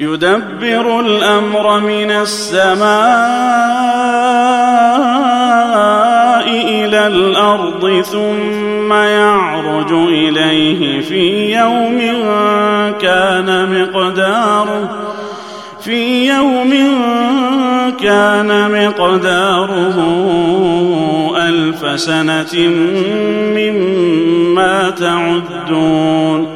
يدبر الأمر من السماء إلى الأرض ثم يعرج إليه في يوم كان مقداره في يوم كان مقداره ألف سنة مما تعدون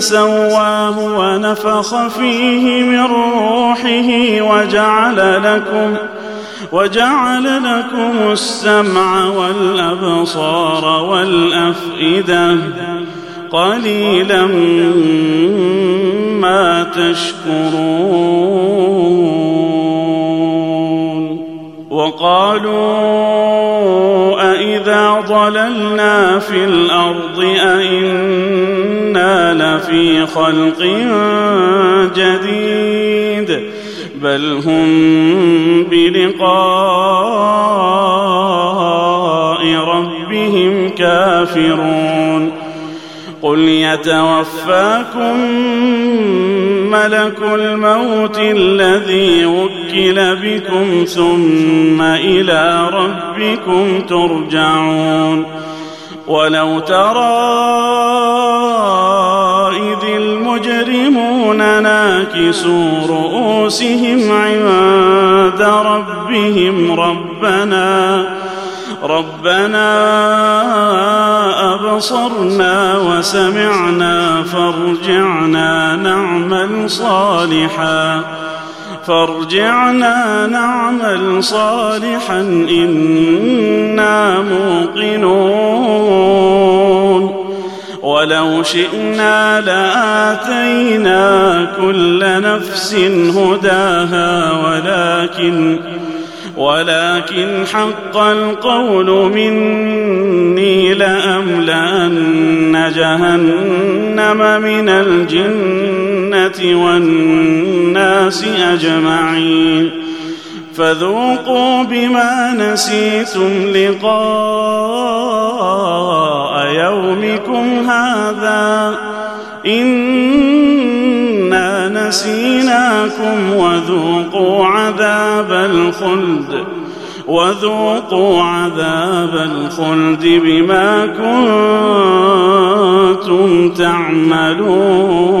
ثم سواه ونفخ فيه من روحه وجعل لكم وجعل لكم السمع والأبصار والأفئدة. قليلا ما تشكرون. وقالوا أإذا ضللنا في الأرض أإنا لفي خلق جديد بل هم بلقاء ربهم كافرون. قل يتوفاكم ملك الموت الذي وكل بكم ثم إلى ربكم ترجعون. ولو ترى المجرمون ناكسوا رؤوسهم عند ربهم. ربنا ربنا أبصرنا وسمعنا فارجعنا نعمل صالحا فارجعنا نعمل صالحا. إنا موقنون. ولو شئنا لآتينا كل نفس هداها ولكن ولكن حق القول مني لأملأن جهنم من الجنة والناس أجمعين. فذوقوا بما نسيتم لقاء يومكم هذا. إنا نسيناكم وذوقوا عذاب الخلد. وذوقوا عذاب الخلد بما كنتم تعملون.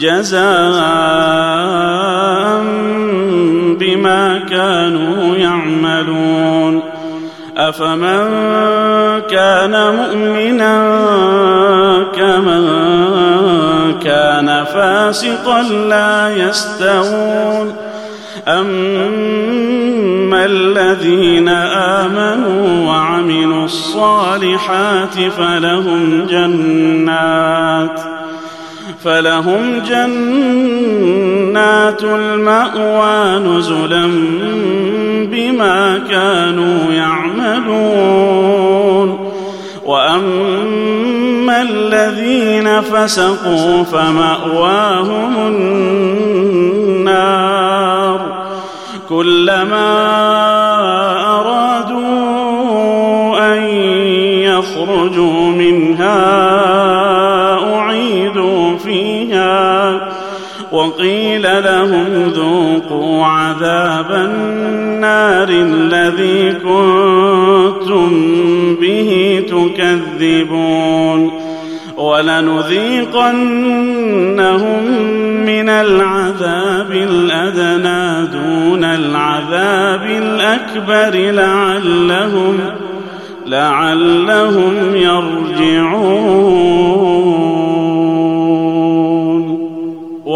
جزاء بما كانوا يعملون. أفمن كان مؤمنا كمن كان فاسقا لا يستوون. أما الذين آمنوا وعملوا الصالحات فلهم جنات. فلهم جنات المأوى نزلا بما كانوا يعملون. وأما الذين فسقوا فمأواهم النار. كلما أرادوا أن يخرجوا وقيل لهم ذوقوا عذاب النار الذي كنتم به تكذبون ولنذيقنهم من العذاب الأدنى دون العذاب الأكبر لعلهم لعلهم يرجعون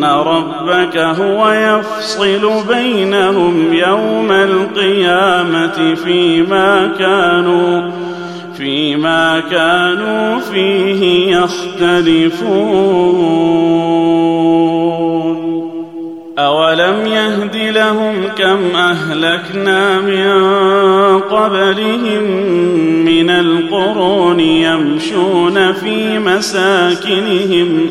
ان ربك هو يفصل بينهم يوم القيامه فيما كانوا فيما كانوا فيه يختلفون. أولم يهد لهم كم أهلكنا من قبلهم من القرون يمشون في مساكنهم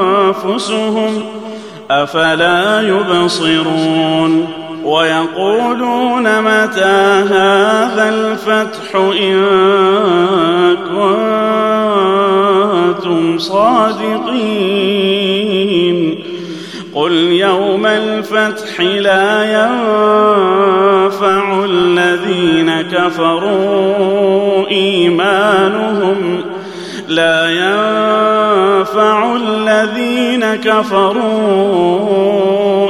وانفسهم أفلا يبصرون ويقولون متى هذا الفتح إن كنتم صادقين قل يوم الفتح لا ينفع الذين كفروا إيمانهم لا ينفع الذين كفروا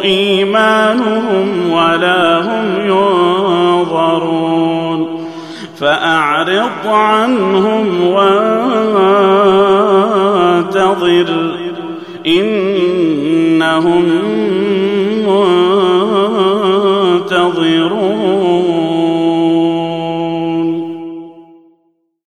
إيمانهم ولا هم ينظرون فأعرض عنهم وانتظر إنهم